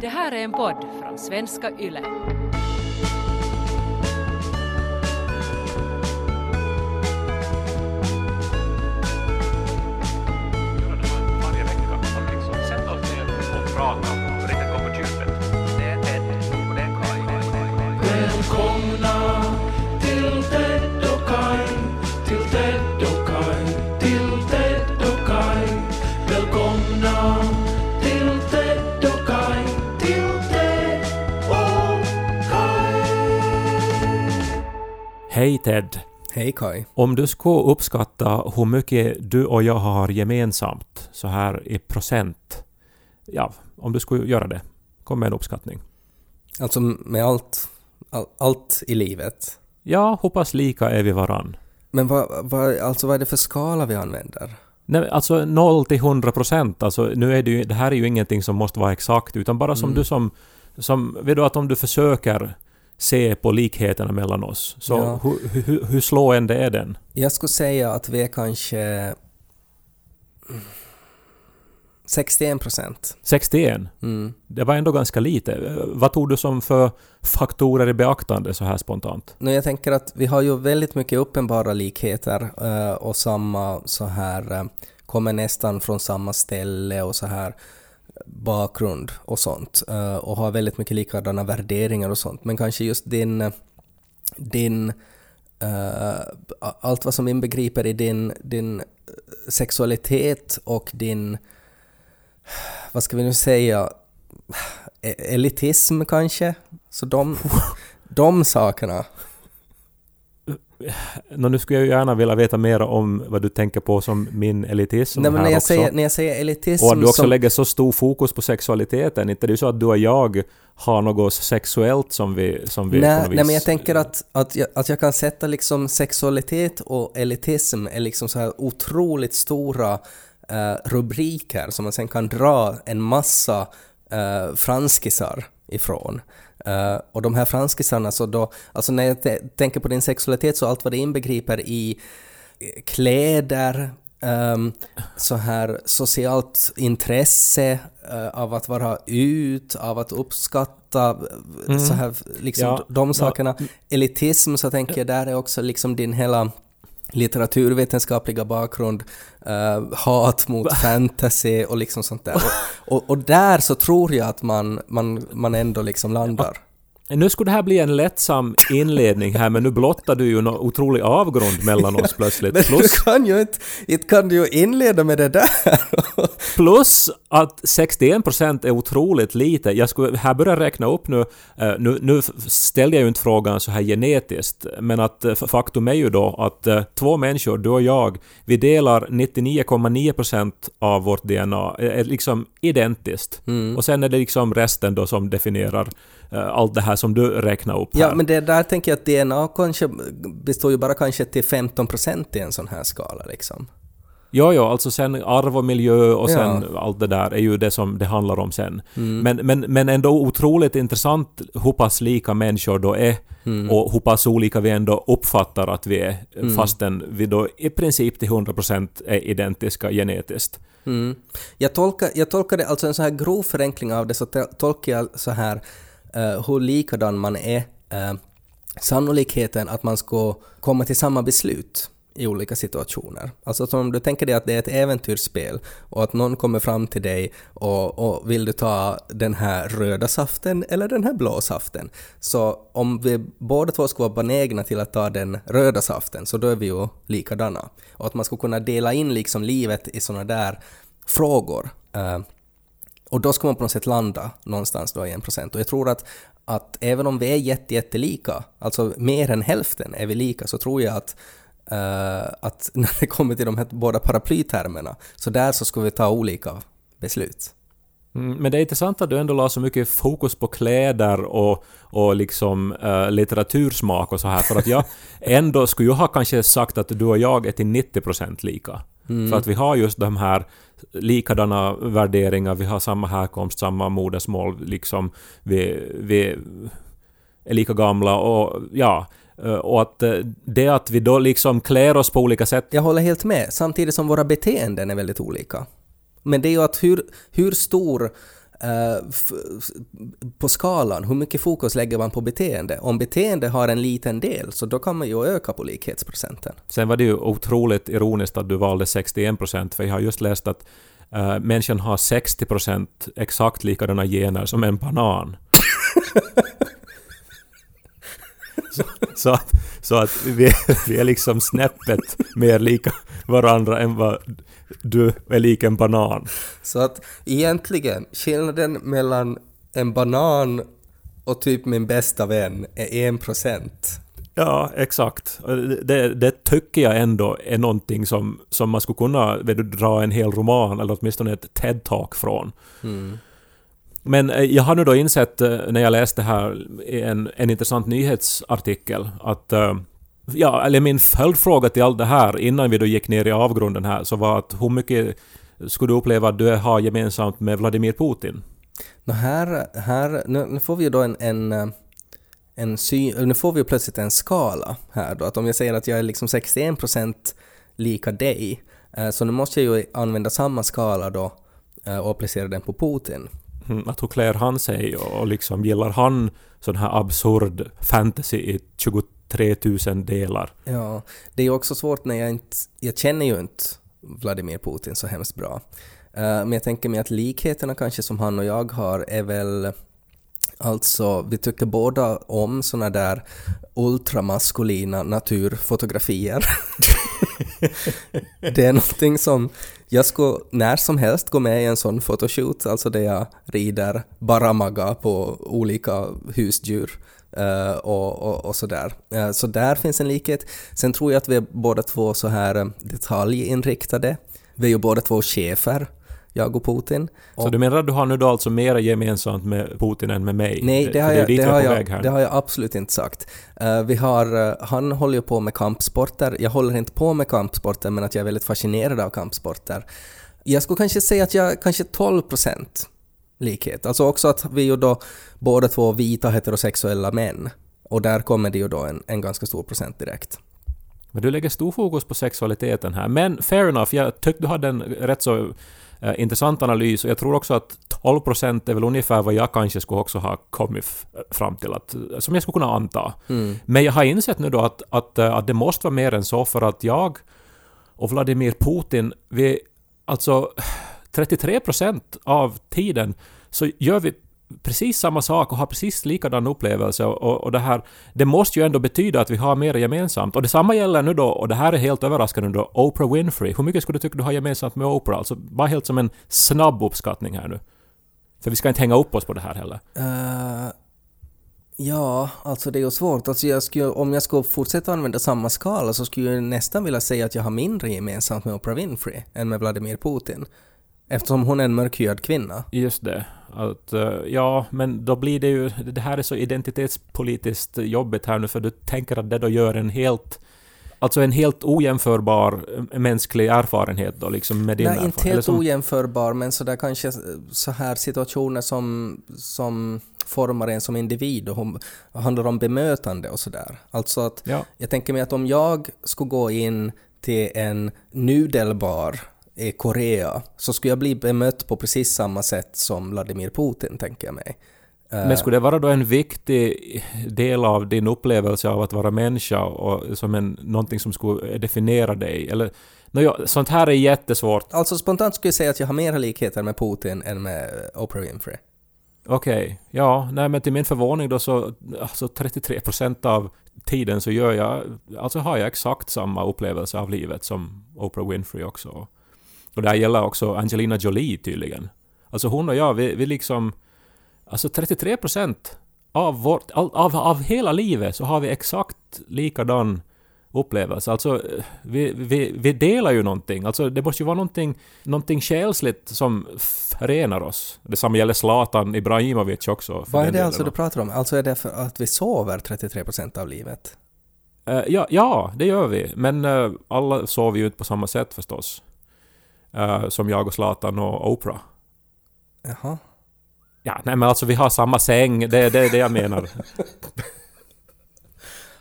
Det här är en podd från svenska YLE. varje vecka liksom sätta oss ner och prata Hej Ted! Hej Kai. Om du skulle uppskatta hur mycket du och jag har gemensamt, så här i procent, ja, om du skulle göra det, kom med en uppskattning. Alltså med allt, all, allt i livet. Ja, hoppas lika är vi varann. Men vad, vad, alltså vad är det för skala vi använder? Nej, alltså 0 till 100 procent, alltså nu är det ju, det här är ju ingenting som måste vara exakt, utan bara som Mm. du som, som, vet du att om du försöker se på likheterna mellan oss, så Ja. hur, hur, hur slående är den? Jag skulle säga att vi är kanske 61 procent. 61? Mm. Det var ändå ganska lite. Vad tog du som för faktorer i beaktande så här spontant? Nu jag tänker att vi har ju väldigt mycket uppenbara likheter eh, och samma så här eh, kommer nästan från samma ställe och så här bakgrund och sånt eh, och har väldigt mycket likadana värderingar och sånt. Men kanske just din eh, din eh, allt vad som inbegriper i din, din sexualitet och din vad ska vi nu säga elitism kanske? Så de de sakerna Nå, nu skulle jag ju gärna vilja veta mer om vad du tänker på som min elitism Nej, men när, jag också. säger, när jag säger elitism och att du också som, lägger så stor fokus på sexualiteten. Inte det är ju så att du och jag har något sexuellt som vi, som vi nej, nej, men jag tänker att, att, jag, att jag kan sätta liksom sexualitet och elitism är liksom så här otroligt stora eh, rubriker som man sen kan dra en massa uh, franskisar ifrån. Eh, och de här franskisarna, så då, alltså när jag tänker på din sexualitet så allt vad det inbegriper i kläder, ehm, så här socialt intresse eh, av att vara ut, av att uppskatta eh, så här liksom Ja, de ja. sakerna. Elitism så tänker jag där är också liksom din hela litteraturvetenskapliga bakgrund, eh, hat mot fantasy och liksom sånt där. Och, och, och där så tror jag att man, man, man ändå liksom landar. Nu skulle det här bli en lättsam inledning här, men nu blottar du ju en otrolig avgrund mellan oss plötsligt. Men Plus, du kan ju inte, inte kan du ju inleda med det där. plus att 61% är otroligt lite. Jag skulle här börja räkna upp nu, eh, nu, nu ställde jag ju inte frågan så här genetiskt, men att eh, faktum är ju då att eh, två människor, du och jag, vi delar 99,9% av vårt DNA, är liksom identiskt. Och sen är det liksom resten då som definierar allt det här som du räknar upp här. Ja, men det där tänker jag att DNA kanske består ju bara kanske till 15% i en sån här skala liksom. Ja, ja, alltså sen arv och miljö och sen Ja. Mm. allt det där är ju det som det handlar om sen. Men, men, men ändå otroligt intressant hur pass lika människor då är Mm. och hur pass olika vi ändå uppfattar att vi är fastän vi då i princip till 100% är identiska genetiskt. Mm. Jag, tolkar, jag tolkar det, alltså en så här grov förenkling av det, så tolkar jag så här uh, hur likadan man är, eh, sannolikheten att man ska komma till samma beslut i olika situationer. Alltså som om du tänker dig att det är ett äventyrsspel och att någon kommer fram till dig och, och vill du ta den här röda saften eller den här blå saften? Så om vi båda två ska vara benägna till att ta den röda saften så då är vi ju likadana. Och att man ska kunna dela in liksom livet i sådana där frågor. Uh, och då ska man på något sätt landa någonstans då i en procent. Och jag tror att, att även om vi är jätte, jättelika, alltså mer än hälften är vi lika, så tror jag att, eh, att när det kommer till de här båda paraplytermerna, så där så ska vi ta olika beslut. Mm, Men det är intressant att du ändå la så mycket fokus på kläder och, och liksom eh, litteratursmak och så här, för att jag ändå skulle ju ha kanske sagt att du och jag är till 90% lika. För att vi har just de här likadana värderingar, vi har samma härkomst, samma modersmål, liksom vi, vi är lika gamla och ja, eh, och att eh, det att vi då liksom klär oss på olika sätt Jag håller helt med, samtidigt som våra beteenden är väldigt olika. Men det är ju att hur, hur stor på skalan, hur mycket fokus lägger man på beteende? Om beteende har en liten del, så då kan man ju öka på likhetsprocenten. Sen var det ju otroligt ironiskt att du valde 61 procent, för jag har just läst att uh, människan har 60 procent exakt likadana gener som en banan. så, så att, så att vi, vi är liksom snäppet mer lika varandra än vad du är lik en banan. Så att egentligen, skillnaden mellan en banan och typ min bästa vän är en procent. Ja, exakt. Det, det, tycker jag ändå är någonting som, som man skulle kunna du, dra en hel roman eller åtminstone ett TED-talk från. Men eh, jag har nu då insett eh, när jag läste här en, en intressant nyhetsartikel att eh, Ja, eller min följdfråga till allt det här innan vi då gick ner i avgrunden här så var att hur mycket skulle du uppleva att du har gemensamt med Vladimir Putin? Nå här, här nu, nu får vi då en, en, en sy, nu får vi plötsligt en skala här då, att om jag säger att jag är liksom 61% lika dig, eh, så nu måste jag ju använda samma skala då eh, och applicera den på Putin. Mm, Att hur klär han sig och liksom gillar han sån här absurd fantasy i 23 000 delar? Ja, det är ju också svårt när jag inte, jag känner ju inte Vladimir Putin så hemskt bra. Eh, men jag tänker mig att likheterna kanske som han och jag har är väl Alltså, vi tycker båda om såna där ultramaskulina naturfotografier. det är någonting som jag skulle när som helst gå med i en sån fotoshoot, alltså där jag rider baramaga på olika husdjur och, och, och sådär. Eh, så där finns en likhet. Sen tror jag att vi är båda två så här eh, detaljinriktade. Vi är ju båda två chefer, jag och Putin. Så du menar att du har nu då alltså mera gemensamt med Putin än med mig? Nej, det har, jag, det, jag har jag, det har jag absolut inte sagt. Eh, vi har, eh, han håller ju på med kampsporter. Jag håller inte på med kampsporter, men att jag är väldigt fascinerad av kampsporter. Jag skulle kanske säga att jag kanske 12 procent likhet. Alltså också att vi ju då båda två vita heterosexuella män. Och där kommer det ju då en, en ganska stor procent direkt. Men du lägger stor fokus på sexualiteten här. Men fair enough, jag tyckte du hade en rätt så eh, intressant analys och jag tror också att 12 procent är väl ungefär vad jag kanske skulle också ha kommit fram till, att, som jag skulle kunna anta. Men jag har insett nu då att, att, eh, att det måste vara mer än så för att jag och Vladimir Putin, vi, alltså 33 procent av tiden så gör vi precis samma sak och har precis likadan upplevelse och, och, det här, det måste ju ändå betyda att vi har mer gemensamt. Och detsamma gäller nu då, och det här är helt överraskande då, Oprah Winfrey. Hur mycket skulle du tycka du har gemensamt med Oprah? Alltså bara helt som en snabb uppskattning här nu. För vi ska inte hänga upp oss på det här heller. Uh, ja, alltså det är ju svårt. Alltså jag skulle, om jag skulle fortsätta använda samma skala så skulle jag nästan vilja säga att jag har mindre gemensamt med Oprah Winfrey än med Vladimir Putin. Eftersom hon är en mörkhyad kvinna. Just det. Att, eh, ja, men då blir det ju... Det här är så identitetspolitiskt jobbigt här nu för du tänker att det då gör en helt... Alltså en helt ojämförbar eh, mänsklig erfarenhet då liksom med din Nej, inte erfarenhet. Eller helt som- ojämförbar, men sådär kanske så här situationer som, som formar en som individ och hon, handlar om bemötande och sådär. Alltså att Ja. jag tänker mig att om jag skulle gå in till en nudelbar i Korea så skulle jag bli bemött på precis samma sätt som Vladimir Putin, tänker jag mig. Men skulle det vara då en viktig del av din upplevelse av att vara människa och som en, någonting som skulle definiera dig? Eller, nåja, sånt här är jättesvårt. Alltså spontant skulle jag säga att jag har mera likheter med Putin än med Oprah Winfrey. Okej, ja, nej men till min förvåning då så, alltså 33% av tiden så gör jag, alltså har jag exakt samma upplevelse av livet som Oprah Winfrey också. Och det här gäller också Angelina Jolie tydligen. Alltså hon och jag, vi, vi liksom, alltså 33% av vårt, av, av, hela livet så har vi exakt likadan upplevelse. Alltså, eh, vi, vi, vi delar ju någonting. Alltså, det måste ju vara någonting, någonting själsligt som förenar oss. Detsamma gäller Zlatan Ibrahimovic också. Vad är det alltså du pratar om? Alltså är det för att vi sover 33% av livet? Eh, ja, ja, det gör vi. Men eh, alla sover ju inte på samma sätt förstås. Eh, som jag och Zlatan och Oprah. Jaha. Ja, nej men alltså vi har samma säng. Det, är det jag menar.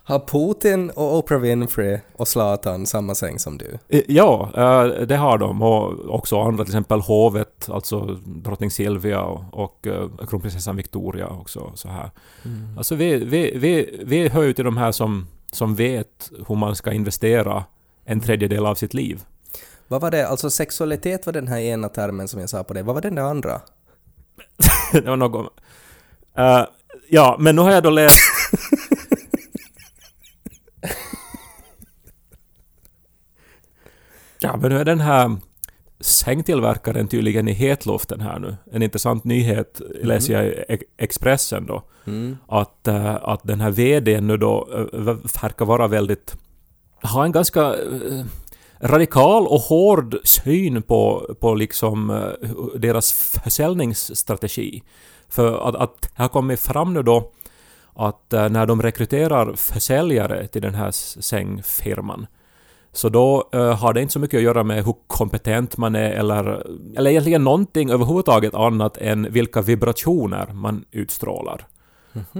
Har Putin och Oprah Winfrey och Zlatan samma säng som du? Eh, Ja, eh, det har de och också andra, till exempel hovet, alltså drottning Silvia och, och kronprinsessan Victoria också så här. Alltså vi, vi, vi, vi hör ju till de här som, som vet hur man ska investera en tredjedel av sitt liv. Vad var det? Alltså sexualitet var den här ena termen som jag sa på det. Vad var den där andra? det var något... Eh, ja, men nu har jag då läst... ja, men nu är den här sängtillverkaren tydligen i hetluften här nu. En intressant nyhet läser jag i Ex- Expressen då. Att, eh, att den här VDn nu då eh, verkar vara väldigt... Ha en ganska eh, radikal och hård syn på, på liksom eh, deras försäljningsstrategi. För att, att det har kommit fram nu då att eh, när de rekryterar försäljare till den här sängfirman så då eh, har det inte så mycket att göra med hur kompetent man är eller, eller egentligen någonting överhuvudtaget annat än vilka vibrationer man utstrålar.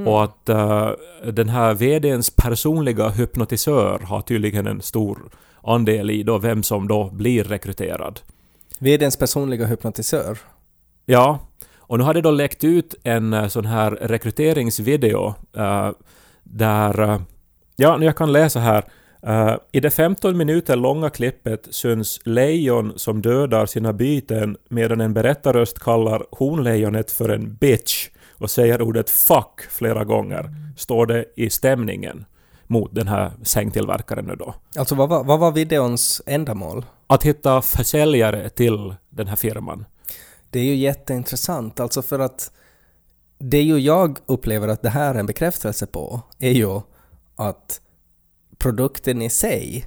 Och att eh, den här VDns personliga hypnotisör har tydligen en stor andel i då vem som då blir rekryterad. VDns personliga hypnotisör. Ja, och nu har det då läckt ut en eh, sån här rekryteringsvideo eh, där... eh, ja, jag kan läsa här. Eh, I det 15 minuter långa klippet syns lejon som dödar sina byten medan en berättarröst kallar honlejonet för en bitch och säger ordet 'fuck' flera gånger. Står det i stämningen mot den här sängtillverkaren nu då. Alltså vad var, vad var videons ändamål? Att hitta försäljare till den här firman. Det är ju jätteintressant, alltså för att det ju jag upplever att det här är en bekräftelse på är ju att produkten i sig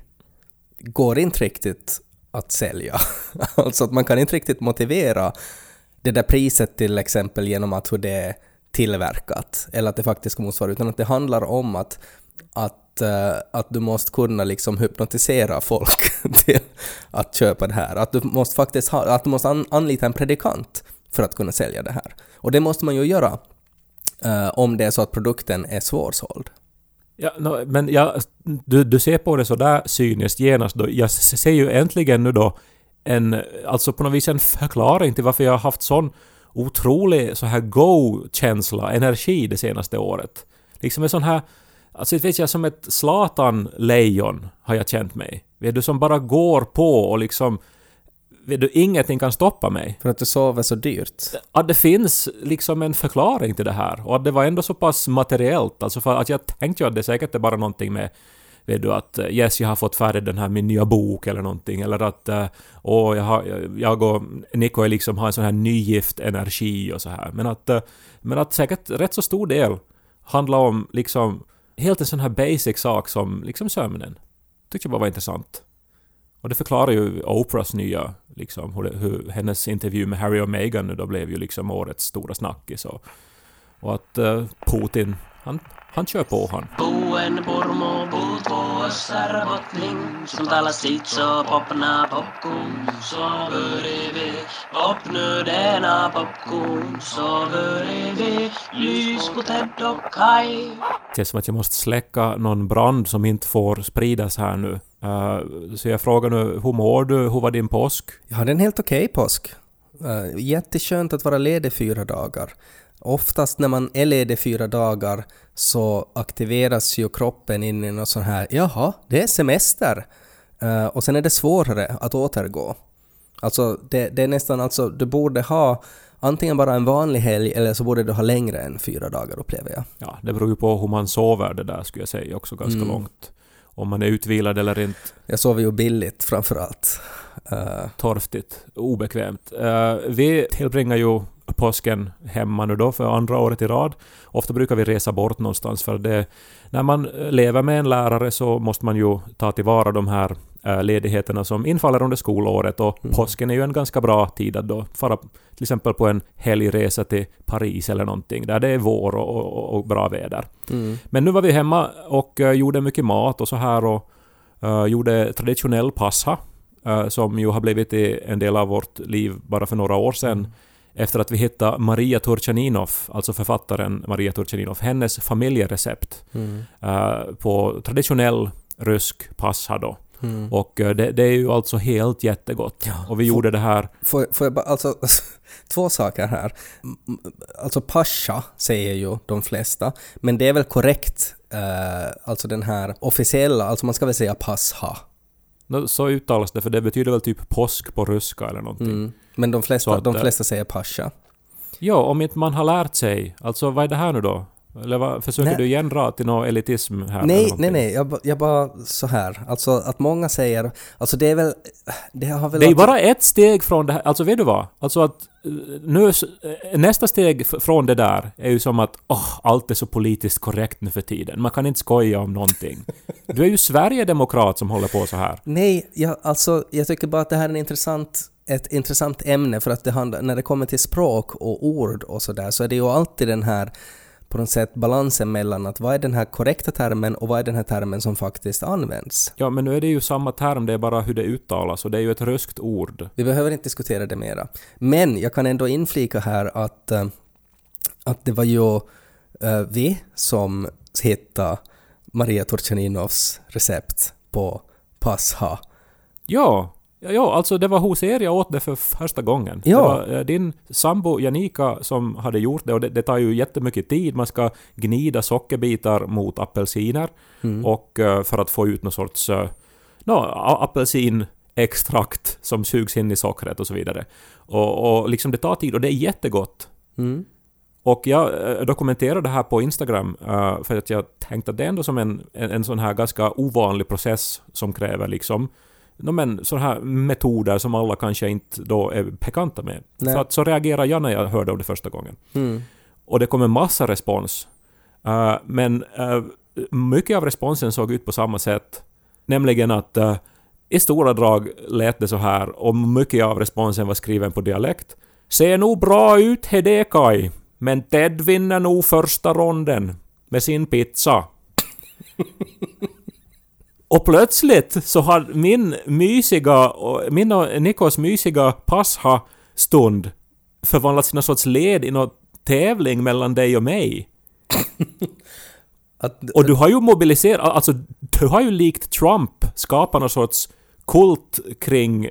går inte riktigt att sälja. alltså att man kan inte riktigt motivera det där priset till exempel genom att hur det är tillverkat eller att det faktiskt ska motsvara utan att det handlar om att, att, eh, att du måste kunna liksom hypnotisera folk till att köpa det här. Att du måste faktiskt ha, att du måste an, anlita en predikant för att kunna sälja det här. Och det måste man ju göra eh, om det är så att produkten är svårsåld. Ja, no, men jag, du, du ser på det så där cyniskt genast då. Jag ser ju äntligen nu då en, alltså på något vis en förklaring till varför jag har haft sån otrolig så här go-känsla, energi det senaste året. Liksom en sån här, alltså vet jag som ett Zlatan-lejon har jag känt mig. Vet du, som bara går på och liksom, vet du, ingenting kan stoppa mig För att du sover så dyrt. att det finns liksom en förklaring till det här och att det var ändå så pass materiellt. Alltså för att jag tänkte ju att det säkert är bara någonting med Vet du att eh, yes, jag har fått färdig den här min nya bok eller någonting eller att eh, åh, jag, har, jag och Nico är liksom har en sån här nygift energi och så här. Men att, eh, men att säkert rätt så stor del handlar om liksom helt en sån här basic sak som liksom sömnen. Tyckte jag bara var intressant. Och det förklarar ju Oprahs nya, liksom, hur, det, hur hennes intervju med Harry och Meghan nu då blev ju liksom årets stora snackis. Och, och att uh, Putin, han, han kör på han. Botning, som talar sitt så popna popcorn, så vi popnu denna popcorn, så vi lys på Ted och Kai. Det känns som att jag måste släcka någon brand som inte får spridas här nu. Eh, så jag frågar nu, hur mår du? Hur var din påsk? Jag hade en helt okej påsk. Uh, jätteskönt att vara ledig fyra dagar. Oftast när man är ledig fyra dagar så aktiveras ju kroppen in i något sån här ”jaha, det är semester” Eh, och sen är det svårare att återgå. Alltså det, det är nästan alltså, du borde ha antingen bara en vanlig helg eller så borde du ha längre än fyra dagar upplever jag. Ja, det beror ju på hur man sover det där skulle jag säga också ganska Mm. långt. Om man är utvilad eller inte. Jag sover ju billigt framför allt. Eh, torftigt, obekvämt. Eh, vi tillbringar ju påsken hemma nu då för andra året i rad. Ofta brukar vi resa bort någonstans för det... När man lever med en lärare så måste man ju ta tillvara de här eh, ledigheterna som infaller under skolåret och påsken är ju en ganska bra tid att då fara till exempel på en helgresa till Paris eller någonting där det är vår och, och, och bra väder. mm. Men nu var vi hemma och eh, gjorde mycket mat och så här och eh, gjorde traditionell passa eh, som ju har blivit en del av vårt liv bara för några år sedan. Efter att vi hittade Maria Turchaninov, alltså författaren Maria Turchaninov, hennes familjerecept Mm. eh, på traditionell rysk passa då. Mm. Och eh, det, det är ju alltså helt jättegott. Ja. Och vi gjorde det här Får, får jag bara, alltså, två saker här. Alltså pascha säger ju de flesta, men det är väl korrekt, eh, alltså den här officiella, alltså man ska väl säga pascha. Så uttalas det, för det betyder väl typ påsk på ryska eller någonting. Mm. Men de flesta, att, de flesta säger pascha. Ja, om inte man har lärt sig. Alltså vad är det här nu då? Eller vad, försöker Nej. du igen dra till någon elitism här? Nej, nej, nej, jag, jag bara så här, alltså att många säger, alltså det är väl, det har väl... Det är bara ett steg från det här. Alltså vet du vad? Alltså att eh, nu, eh, nästa steg från det där är ju som att åh, allt är så politiskt korrekt nu för tiden. Man kan inte skoja om någonting. Du är ju Sverigedemokrat som håller på så här. Nej, jag, alltså jag tycker bara att det här är en intressant, ett intressant ämne för att det handlar, när det kommer till språk och ord och sådär så är det ju alltid den här på något sätt balansen mellan att vad är den här korrekta termen och vad är den här termen som faktiskt används. Ja, men nu är det ju samma term, det är bara hur det uttalas och det är ju ett ryskt ord. Vi behöver inte diskutera det mera. Men jag kan ändå inflika här att, eh, att det var ju eh, vi som hittade Maria Turchaninovs recept på pascha. Ja, ja, ja, alltså det var hos er jag åt det för första gången. Ja. Det var eh, din sambo Janika som hade gjort det och det, det tar ju jättemycket tid. Man ska gnida sockerbitar mot apelsiner och eh, för att få ut någon sorts uh, no, apelsinextrakt som sugs in i sockret och så vidare. Och, och liksom det tar tid och det är jättegott. Mm. Och jag eh, dokumenterade det här på Instagram eh, för att jag tänkte att det är ändå som en, en, en sån här ganska ovanlig process som kräver liksom no, men sådana här metoder som alla kanske inte då är bekanta med. Nej. Så, att, så reagerade jag när jag hörde om det första gången. Mm. Och det kom en massa respons. Eh, men eh, mycket av responsen såg ut på samma sätt. Nämligen att eh, i stora drag lät det så här och mycket av responsen var skriven på dialekt. Ser nog bra ut Hedekaj, men Ted vinner nog första ronden med sin pizza. Och plötsligt så har min mysiga, min och Nikos mysiga pasha-stund förvandlats till någon sorts led i någon tävling mellan dig och mig. Att, Och du har ju mobiliserat, alltså du har ju likt Trump skapat någon sorts kult kring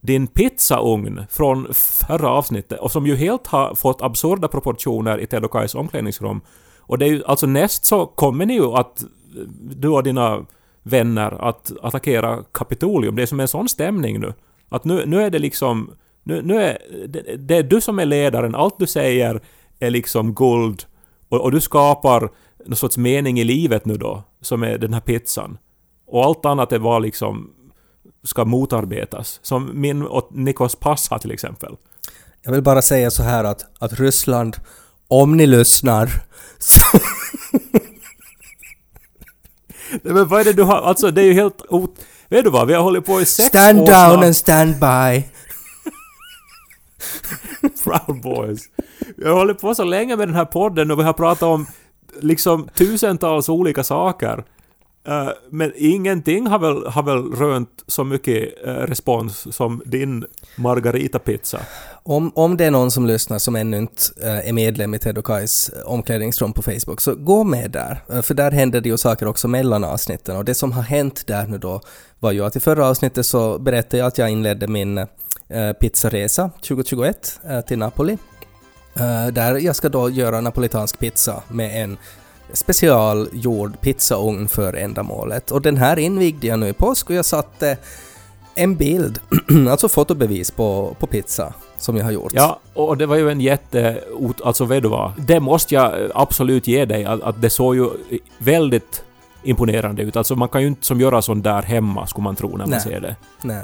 din pizzaugn från förra avsnittet och som ju helt har fått absurda proportioner i Ted och Kais omklädningsrum. Och det är ju, alltså näst så kommer ni ju att, du och dina vänner, att attackera Kapitolium. Det är som en sån stämning nu. Att nu, nu är det liksom, nu, nu är det, det är du som är ledaren, allt du säger är liksom guld och, och du skapar någon sorts mening i livet nu då, som är den här pizzan. Och allt annat är bara liksom ska motarbetas. Som min och Nikos Passa till exempel. Jag vill bara säga så här att, att Ryssland, om ni lyssnar, så... Men vad är det du har, alltså det är ju helt ot... Vet du vad, vi har hållit på i sex Stand år down snart. and stand by. Proud Boys. Vi har hållit på så länge med den här podden och vi har pratat om liksom tusentals olika saker. Eh, men ingenting har väl, har väl rönt så mycket eh, respons som din Margarita-pizza. Om, om det är någon som lyssnar som ännu inte eh, är medlem i Ted och Kais omklädningsrum på Facebook, så gå med där. För där händer det ju saker också mellan avsnitten. Och det som har hänt där nu då var ju att i förra avsnittet så berättade jag att jag inledde min pizzaresa 2021 till Napoli. Där jag ska då göra napolitansk pizza med en specialgjord pizzaugn för ändamålet. Och den här invigde jag nu i påsk och jag satte en bild, alltså fotobevis på, på pizza som jag har gjort. Ja, och det var ju en jätte... Alltså vet du vad? Det måste jag absolut ge dig, att, att det såg ju väldigt imponerande ut. Alltså man kan ju inte som göra sånt där hemma, skulle man tro när man Nej. ser det. Nej.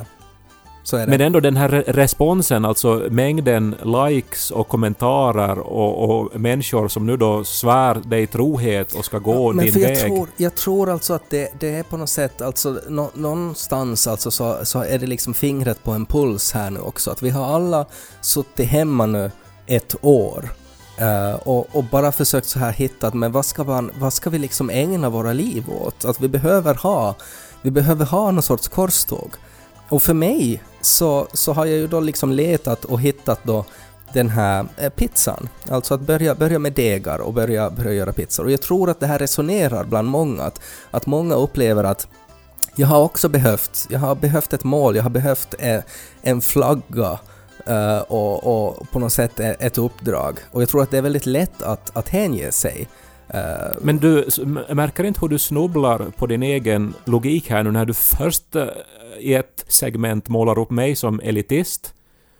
Men ändå den här re- responsen, alltså mängden likes och kommentarer och, och människor som nu då svär dig trohet och ska gå Men din för jag väg. tror, jag tror alltså att det, det är på något sätt, alltså nå, någonstans alltså så, så är det liksom fingret på en puls här nu också. Att vi har alla suttit hemma nu ett år eh, och, och bara försökt så här hitta att men vad ska, man, vad ska vi liksom ägna våra liv åt? Att vi behöver ha, vi behöver ha någon sorts korståg. Och för mig så, så har jag ju då liksom letat och hittat då den här eh, pizzan. Alltså att börja, börja med degar och börja, börja göra pizzor. Och jag tror att det här resonerar bland många, att, att många upplever att jag har också behövt, jag har behövt ett mål, jag har behövt eh, en flagga eh, och, och på något sätt e, ett uppdrag. Och jag tror att det är väldigt lätt att, att hänge sig. Men du märker inte hur du snubblar på din egen logik här nu när du först i ett segment målar upp mig som elitist.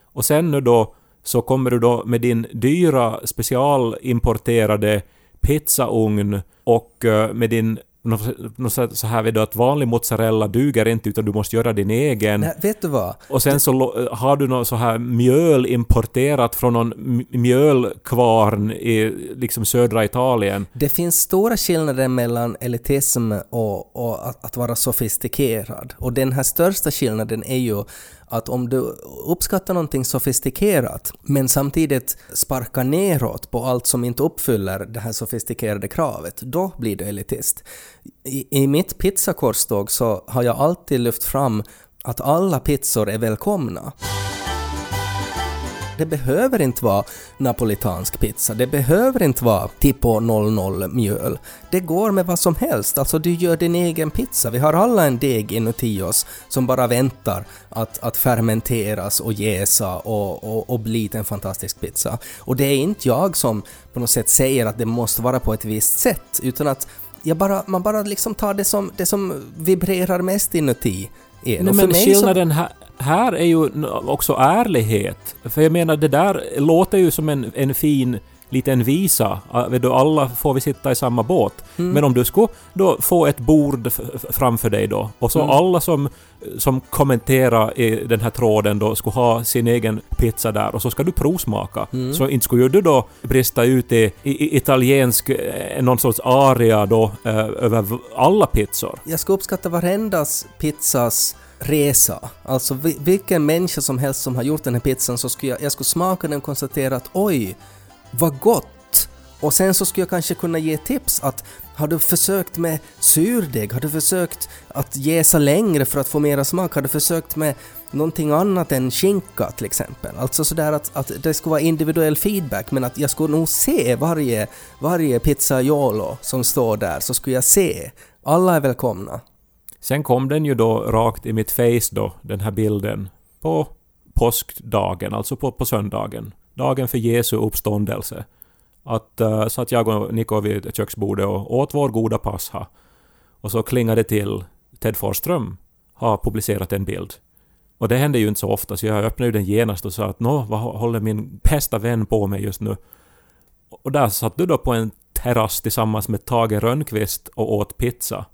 Och sen nu då så kommer du då med din dyra specialimporterade pizzaugn och eh, med din nå- nå så här vet du att vanlig mozzarella duger inte utan du måste göra din egen. nej, vet du vad? Och sen så lo- har du något så här mjöl importerat från någon mjölkvarn i liksom södra Italien. Det finns stora skillnader mellan elitism och, och att, att vara sofistikerad. Och den här största skillnaden är ju att om du uppskattar någonting sofistikerat men samtidigt sparkar neråt på allt som inte uppfyller det här sofistikerade kravet, då blir du elitist. I, i mitt pizzakorståg så har jag alltid lyft fram att alla pizzor är välkomna. Det behöver inte vara napolitansk pizza, det behöver inte vara Tipo 00 mjöl. Det går med vad som helst, alltså du gör din egen pizza. Vi har alla en deg inuti oss som bara väntar att, att fermenteras och jäsa och, och, och bli till en fantastisk pizza. Och det är inte jag som på något sätt säger att det måste vara på ett visst sätt, utan att jag bara, man bara liksom tar det som, det som vibrerar mest inuti en. Nej, men mig så- skillnaden här, här är ju också ärlighet. För jag menar, det där låter ju som en, en fin liten visa. Alla får vi sitta i samma båt. Mm. Men om du skulle då få ett bord framför dig då och så Mm. alla som, som kommenterar i den här tråden då skulle ha sin egen pizza där och så ska du provsmaka. Mm. Så inte skulle du då brista ut i, i, italiensk, eh, någon sorts aria då eh, över alla pizzor. Jag ska uppskatta varendas pizzas resa. Alltså vilken människa som helst som har gjort den här pizzan så skulle jag, jag skulle smaka den och konstatera att oj, vad gott! Och sen så skulle jag kanske kunna ge tips att har du försökt med surdeg? Har du försökt att jäsa längre för att få mera smak? Har du försökt med någonting annat än skinka till exempel? Alltså sådär att, att det skulle vara individuell feedback men att jag skulle nog se varje, varje pizzaiolo som står där så skulle jag se. Alla är välkomna. Sen kom den ju då rakt i mitt face då, den här bilden, på påskdagen, alltså på, på söndagen. Dagen för Jesu uppståndelse. Att, eh, uh, satt jag och Niko vid köksbordet och åt vår goda pascha. Och så klingade det till Ted Forsström har publicerat en bild. Och det händer ju inte så ofta, så jag öppnade ju den genast och sa att nå, vad håller min bästa vän på med just nu? Och där satt du då på en terrass tillsammans med Tage Rönnqvist och åt pizza.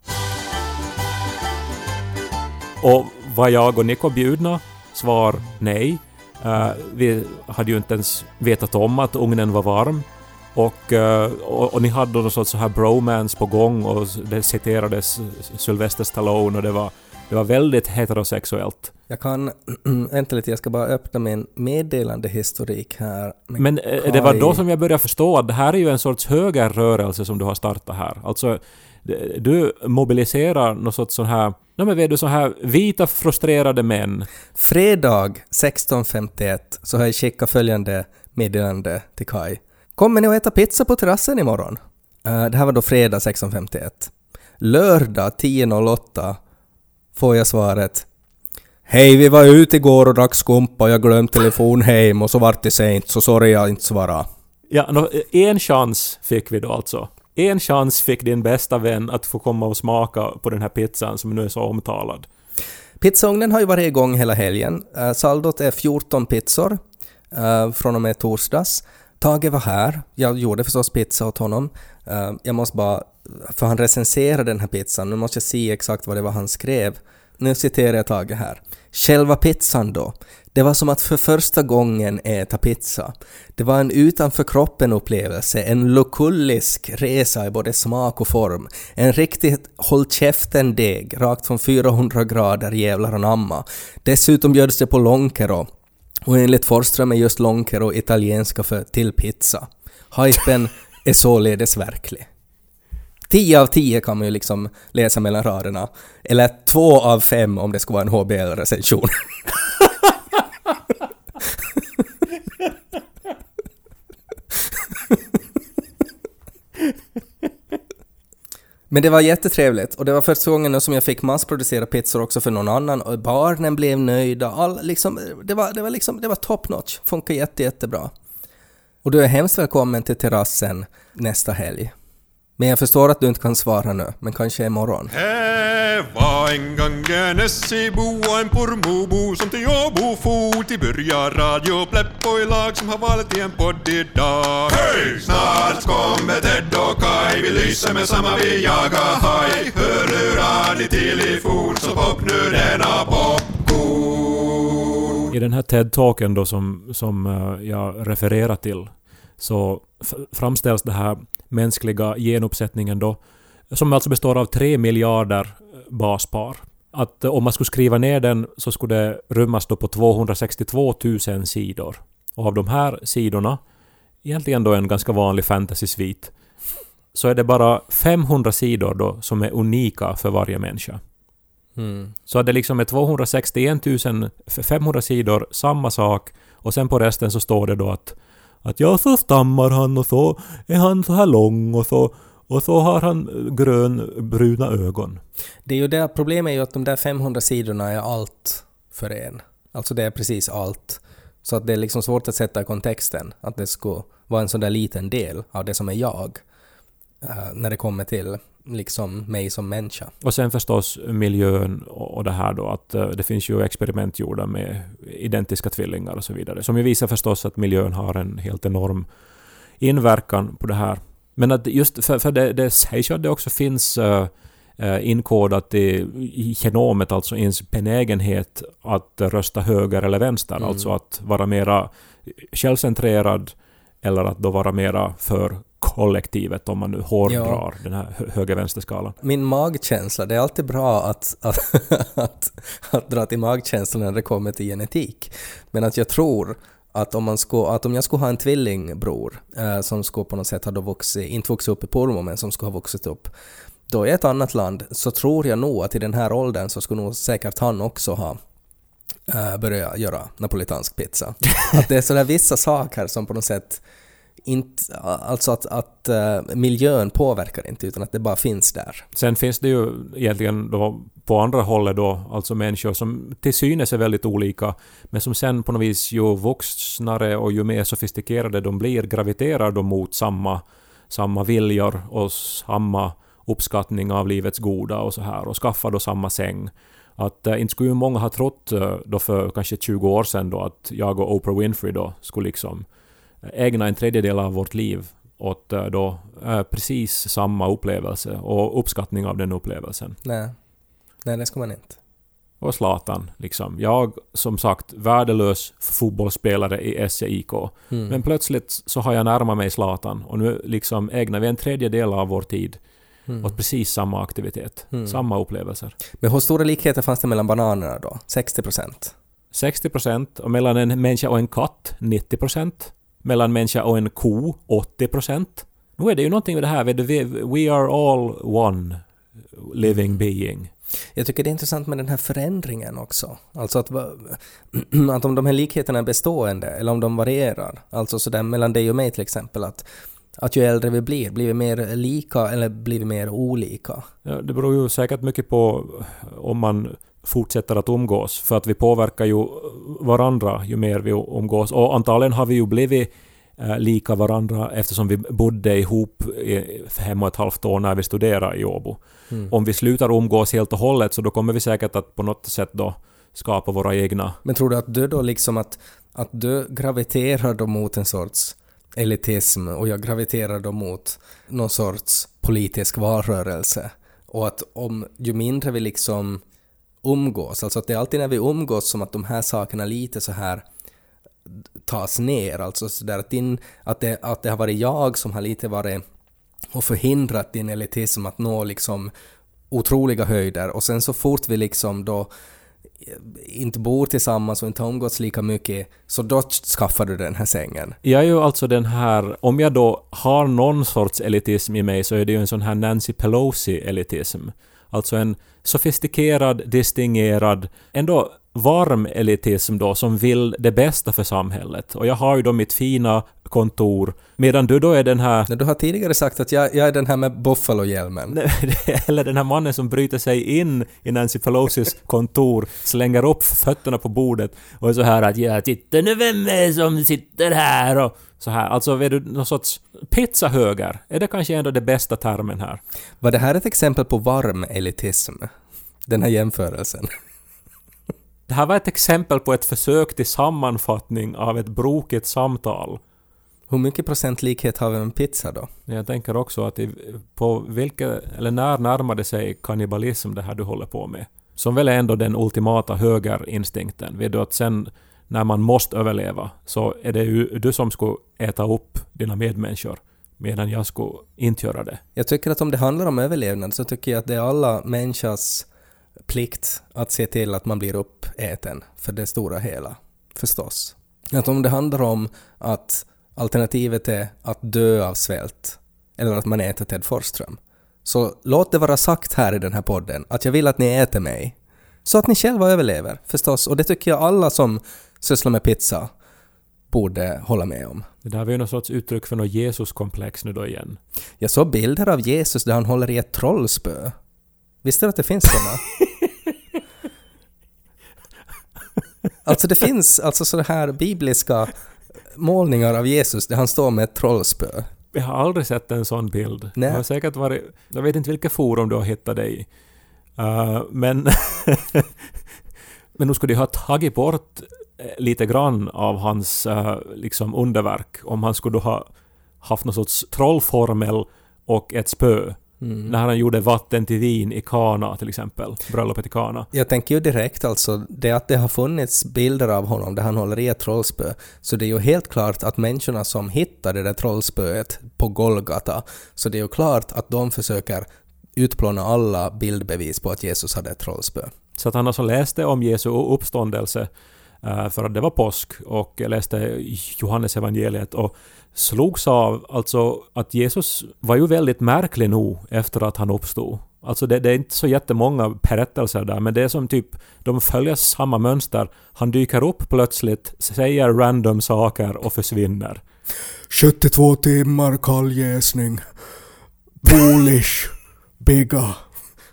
Och var jag och Niko bjudna? Svar nej. Eh, vi hade ju inte ens vetat om att ugnen var varm. Och, eh, och, och ni hade någon sorts så här bromance på gång och det citerades Sylvester Stallone och det var, det var väldigt heterosexuellt. Jag kan... vänta lite, jag ska bara öppna min meddelandehistorik här. med Men eh, det var Kai. då som jag började förstå att det här är ju en sorts högerrörelse som du har startat här. Alltså, du mobiliserar någon sorts sån här... Nej men vet du, så här vita frustrerade män. Fredag 16.51 så har jag skickat följande meddelande till Kai. Kommer ni att äta pizza på terrassen imorgon? Uh, det här var då fredag 16.51. Lördag 10.08 får jag svaret. Hej, vi var ute igår och drack skumpa och jag glömde telefon hem och så vart det sent så sorry jag inte svara. Ja, en chans fick vi då alltså. En chans fick din bästa vän att få komma och smaka på den här pizzan som nu är så omtalad. Pizzaugnen har ju varit igång hela helgen. Uh, saldot är 14 pizzor uh, från och med torsdags. Tage var här. Jag gjorde förstås pizza åt honom. Uh, jag måste bara... För han recenserade den här pizzan. Nu måste jag se exakt vad det var han skrev. Nu citerar jag Tage här. Själva pizzan då. Det var som att för första gången äta pizza. Det var en utanför kroppen upplevelse, en lokullisk resa i både smak och form. En riktigt håll käften-deg, rakt från 400 grader jävlar anamma. Dessutom bjöds det på lonkero. Och enligt Forsström är just lonkero italienska för till pizza. Hypen är således verklig. 10 av 10 kan man ju liksom läsa mellan raderna. Eller 2 av 5 om det skulle vara en HBL-recension. Men det var jättetrevligt och det var första gången som jag fick massproducera pizzor också för någon annan och barnen blev nöjda. All, liksom, det, var, det, var liksom, det var top notch, funkar jätte, jättebra. Och du är hemskt välkommen till terrassen nästa helg. Men jag förstår att du inte kan svara nu, men kanske imorgon. Det var en gång en Essebo och en Pormobo som till Åbo for till börja Radio Pleppo i lag som har valt i en podd idag. Hej! Snart kommer Ted och Kai, vi lyser med samma vi jagar haj. Hör hur radio till i fort så pop nu denna popcorn. I den här TED-talken då som, som eh, jag refererar till så framställs det här mänskliga genuppsättningen då som alltså består av tre miljarder eh, baspar. Att eh, om man skulle skriva ner den så skulle det rymmas då på 262 000 sidor. Och av de här sidorna, egentligen då en ganska vanlig fantasy-svit, så är det bara 500 sidor då som är unika för varje människa. Mm. Så att det liksom är 261 500 sidor, samma sak, och sen på resten så står det då att att ja, så stammar han och så är han så här lång och så och så har han grönbruna ögon. Det är ju det, problemet är ju att de där 500 sidorna är allt för en. Alltså det är precis allt. Så att det är liksom svårt att sätta i kontexten att det ska vara en sån där liten del av det som är jag. Eh, när det kommer till liksom mig som människa. Och sen förstås miljön och det här då att eh, det finns ju experiment gjorda med identiska tvillingar och så vidare. Som ju visar förstås att miljön har en helt enorm inverkan på det här. Men att just för, för det, det sägs ju att det också finns uh, inkodat i, i genomet, alltså ens benägenhet att rösta höger eller vänster. Mm. Alltså att vara mera självcentrerad eller att då vara mera för kollektivet om man nu hårdrar den här hö- höger-vänster-skalan. Min magkänsla, det är alltid bra att, att, att, att dra till magkänslan när det kommer till genetik. Men att jag tror att om, man skulle, att om jag skulle ha en tvillingbror eh, som skulle på något sätt ha då vuxit, inte vuxit upp i Pormo men som skulle ha vuxit upp då i ett annat land så tror jag nog att i den här åldern så skulle nog säkert han också ha äh, börjat göra napolitansk pizza. att det är sådär vissa saker som på något sätt inte, alltså att, att eh, miljön påverkar inte utan att det bara finns där. Sen finns det ju egentligen då på andra hållet då, alltså människor som till synes är väldigt olika, men som sen på något vis ju vuxnare och ju mer sofistikerade de blir graviterar de mot samma, samma viljor och samma uppskattning av livets goda och så här och skaffar då samma säng. Att äh, inte skulle ju många ha trott eh, då för kanske 20 år sedan då att jag och Oprah Winfrey då skulle liksom ägna en tredjedel av vårt liv åt eh, då eh, precis samma upplevelse och uppskattning av den upplevelsen. Nej, Nej det ska man inte. Och Zlatan, liksom. Jag, som sagt, värdelös fotbollsspelare i SEIK. Mm. Men plötsligt så har jag närmat mig Zlatan och nu liksom ägnar vi en tredjedel av vår tid Mm. åt precis samma aktivitet. Mm. Samma upplevelser. Men hur stora likheter fanns det mellan bananerna då? 60 procent? 60 procent och mellan en människa och en katt 90 procent. Mellan människa och en ko 80 procent. Nu är det ju någonting med det här, we are all one living being. Jag tycker det är intressant med den här förändringen också. Alltså att, att om de här likheterna är bestående eller om de varierar. Alltså sådär mellan dig och mig till exempel. Att, att ju äldre vi blir, blir vi mer lika eller blir vi mer olika? Ja, det beror ju säkert mycket på om man fortsätter att umgås. För att vi påverkar ju varandra ju mer vi umgås. Och antagligen har vi ju blivit eh, lika varandra eftersom vi bodde ihop i fem och ett halvt år när vi studerade i Åbo. Mm. Om vi slutar umgås helt och hållet så då kommer vi säkert att på något sätt då skapa våra egna... Men tror du att du då liksom att, att du graviterar då mot en sorts elitism och jag graviterar då mot någon sorts politisk valrörelse och att om ju mindre vi liksom umgås, alltså att det är alltid när vi umgås som att de här sakerna lite så här tas ner, alltså så där att, din, att, det, att det har varit jag som har lite varit och förhindrat din elitism att nå liksom otroliga höjder och sen så fort vi liksom då inte bor tillsammans och inte har umgåtts lika mycket, så då skaffar du den här sängen. Jag är ju alltså den här... Om jag då har någon sorts elitism i mig så är det ju en sån här Nancy Pelosi-elitism. Alltså en sofistikerad, distingerad, ändå varm elitism då som vill det bästa för samhället. Och jag har ju då mitt fina kontor, medan du då är den här Men Du har tidigare sagt att jag, jag är den här med Buffalo-hjälmen. eller den här mannen som bryter sig in i Nancy Pelosis kontor, slänger upp fötterna på bordet och är så här att ja, titta nu vem är som sitter här och så här. Alltså är du någon sorts pizzahöger? Är det kanske ändå det bästa termen här? Var det här ett exempel på varm elitism? Den här jämförelsen. Det här var ett exempel på ett försök till sammanfattning av ett brokigt samtal. Hur mycket procent likhet har vi med pizza då? Jag tänker också att på vilka, eller när närmar det sig kannibalism det här du håller på med? Som väl är ändå den ultimata högerinstinkten. Vet du att sen när man måste överleva så är det ju du som ska äta upp dina medmänniskor medan jag skulle inte göra det. Jag tycker att om det handlar om överlevnad så tycker jag att det är alla människors plikt att se till att man blir uppäten för det stora hela. Förstås. Att om det handlar om att alternativet är att dö av svält eller att man äter Ted Forsström. Så låt det vara sagt här i den här podden att jag vill att ni äter mig. Så att ni själva överlever förstås. Och det tycker jag alla som sysslar med pizza borde hålla med om. Det där var ju någon sorts uttryck för något Jesuskomplex nu då igen. Jag såg bilder av Jesus där han håller i ett trollspö. Visste du att det finns sådana? alltså det finns alltså sådana här bibliska målningar av Jesus där han står med ett trollspö. Jag har aldrig sett en sån bild. Nej. Det har säkert varit... Jag vet inte vilka forum du har hittat dig i. Uh, men... men nu skulle de ha tagit bort eh, lite grann av hans uh, liksom underverk om han skulle ha haft någon sorts trollformel och ett spö. När han gjorde vatten till vin i Kana till exempel. Bröllopet i Kana. Jag tänker ju direkt alltså, det att det har funnits bilder av honom där han håller i ett trollspö, så det är ju helt klart att människorna som hittade det där trollspöet på Golgata, så det är ju klart att de försöker utplåna alla bildbevis på att Jesus hade ett trollspö. Så att han alltså läste om Jesu uppståndelse för att det var påsk och läste Johannes evangeliet och slogs av alltså att Jesus var ju väldigt märklig nog efter att han uppstod. Alltså det, det är inte så jättemånga berättelser där men det är som typ de följer samma mönster. Han dyker upp plötsligt, säger random saker och försvinner. 72 timmar kall jäsning. Polish. Bigga.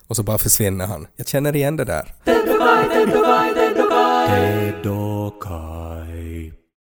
Och så bara försvinner han. Jag känner igen det där.